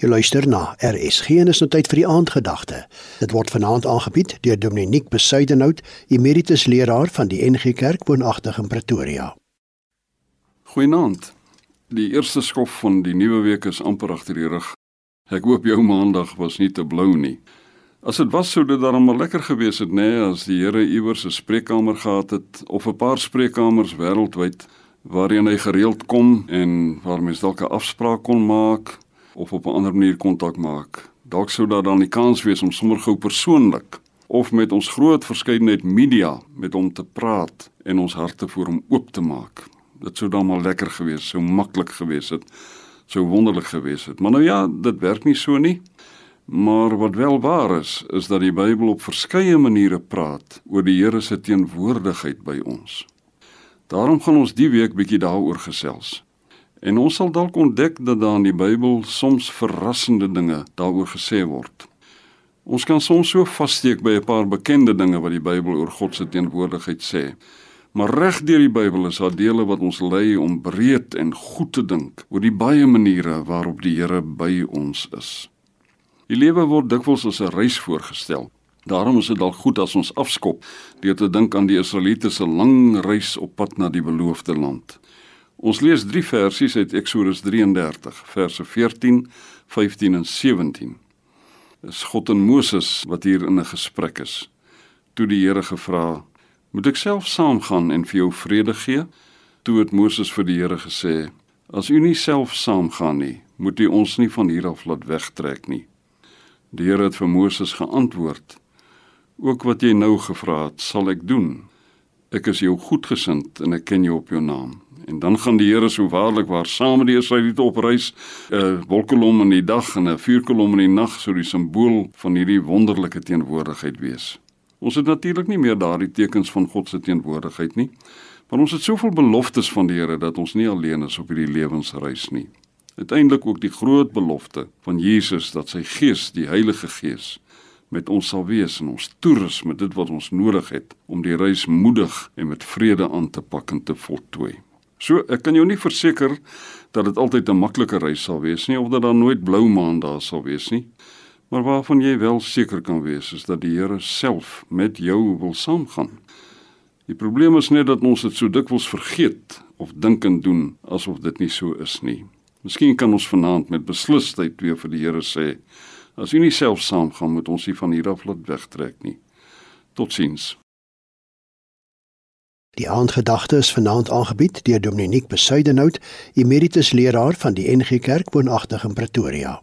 Jy luister na RSG en is nou tyd vir die aandgedagte. Dit word vanaand aangebied deur Dominiek Besuidenhout, emeritus leraar van die NG Kerk woonagtig in Pretoria. Goeienaand. Die eerste skof van die nuwe week is amper agter die rug. Ek hoop jou maandag was nie te blou nie. As dit was sou dit dan maar lekker gewees het nê nee, as die Here iewers 'n spreekkamer gehad het of 'n paar spreekkamers wêreldwyd waarheen hy gereeld kom en waar mens dalk 'n afspraak kon maak of op 'n ander manier kontak maak. Dalk sou daar dan die kans wees om sommer gou persoonlik of met ons groot verskeidenheid media met hom te praat en ons harte vir hom oop te maak. Dit sou dan maar lekker gewees, sou maklik gewees het, sou wonderlik gewees het. Maar nou ja, dit werk nie so nie. Maar wat wel waar is, is dat die Bybel op verskeie maniere praat oor die Here se teenwoordigheid by ons. Daarom gaan ons die week bietjie daaroor gesels. En ons sal dalk ontdek dat daar in die Bybel soms verrassende dinge daaroor gesê word. Ons kan soms so vassteek by 'n paar bekende dinge wat die Bybel oor God se teenwoordigheid sê. Maar reg deur die Bybel is daar dele wat ons lei om breed en goed te dink oor die baie maniere waarop die Here by ons is. Die lewe word dikwels as 'n reis voorgestel. Daarom is dit dalk goed as ons afskop deur te dink aan die Israeliete se lang reis op pad na die beloofde land. Ons lees drie versies uit Eksodus 33, verse 14, 15 en 17. Dis God en Moses wat hier in 'n gesprek is. Toe die Here gevra, "Moet ek self saamgaan en vir jou vrede gee?" Toe het Moses vir die Here gesê, "As u nie self saamgaan nie, moet u ons nie van hier af laat wegtrek nie." Die Here het vir Moses geantwoord, "Ook wat jy nou gevra het, sal ek doen. Ek is jou goedgesind en ek ken jou op jou naam." En dan gaan die Here so waarlik waar saam met die Israeliete op reis, 'n uh, wolkkolom in die dag en 'n vuurkolom in die nag, so die simbool van hierdie wonderlike teenwoordigheid wees. Ons het natuurlik nie meer daardie tekens van God se teenwoordigheid nie, maar ons het soveel beloftes van die Here dat ons nie alleen is op hierdie lewensreis nie. Uiteindelik ook die groot belofte van Jesus dat sy Gees, die Heilige Gees, met ons sal wees en ons toerus met dit wat ons nodig het om die reis moedig en met vrede aan te pak en te voltooi. So ek kan jou nie verseker dat dit altyd 'n maklike reis sal wees nie of dat daar nooit blou maan daar sal wees nie. Maar waarvan jy wel seker kan wees is dat die Here self met jou wil saamgaan. Die probleem is net dat ons dit so dikwels vergeet of dink en doen asof dit nie so is nie. Miskien kan ons vanaand met beslisheid weer vir die Here sê: As U nie self saamgaan, moet ons U van hier af laat wegtrek nie. Totsiens. Die aandgedagte is vanaand aangebied deur Dominiek Besuidenhout, emeritus leraar van die NG Kerk woonagtig in Pretoria.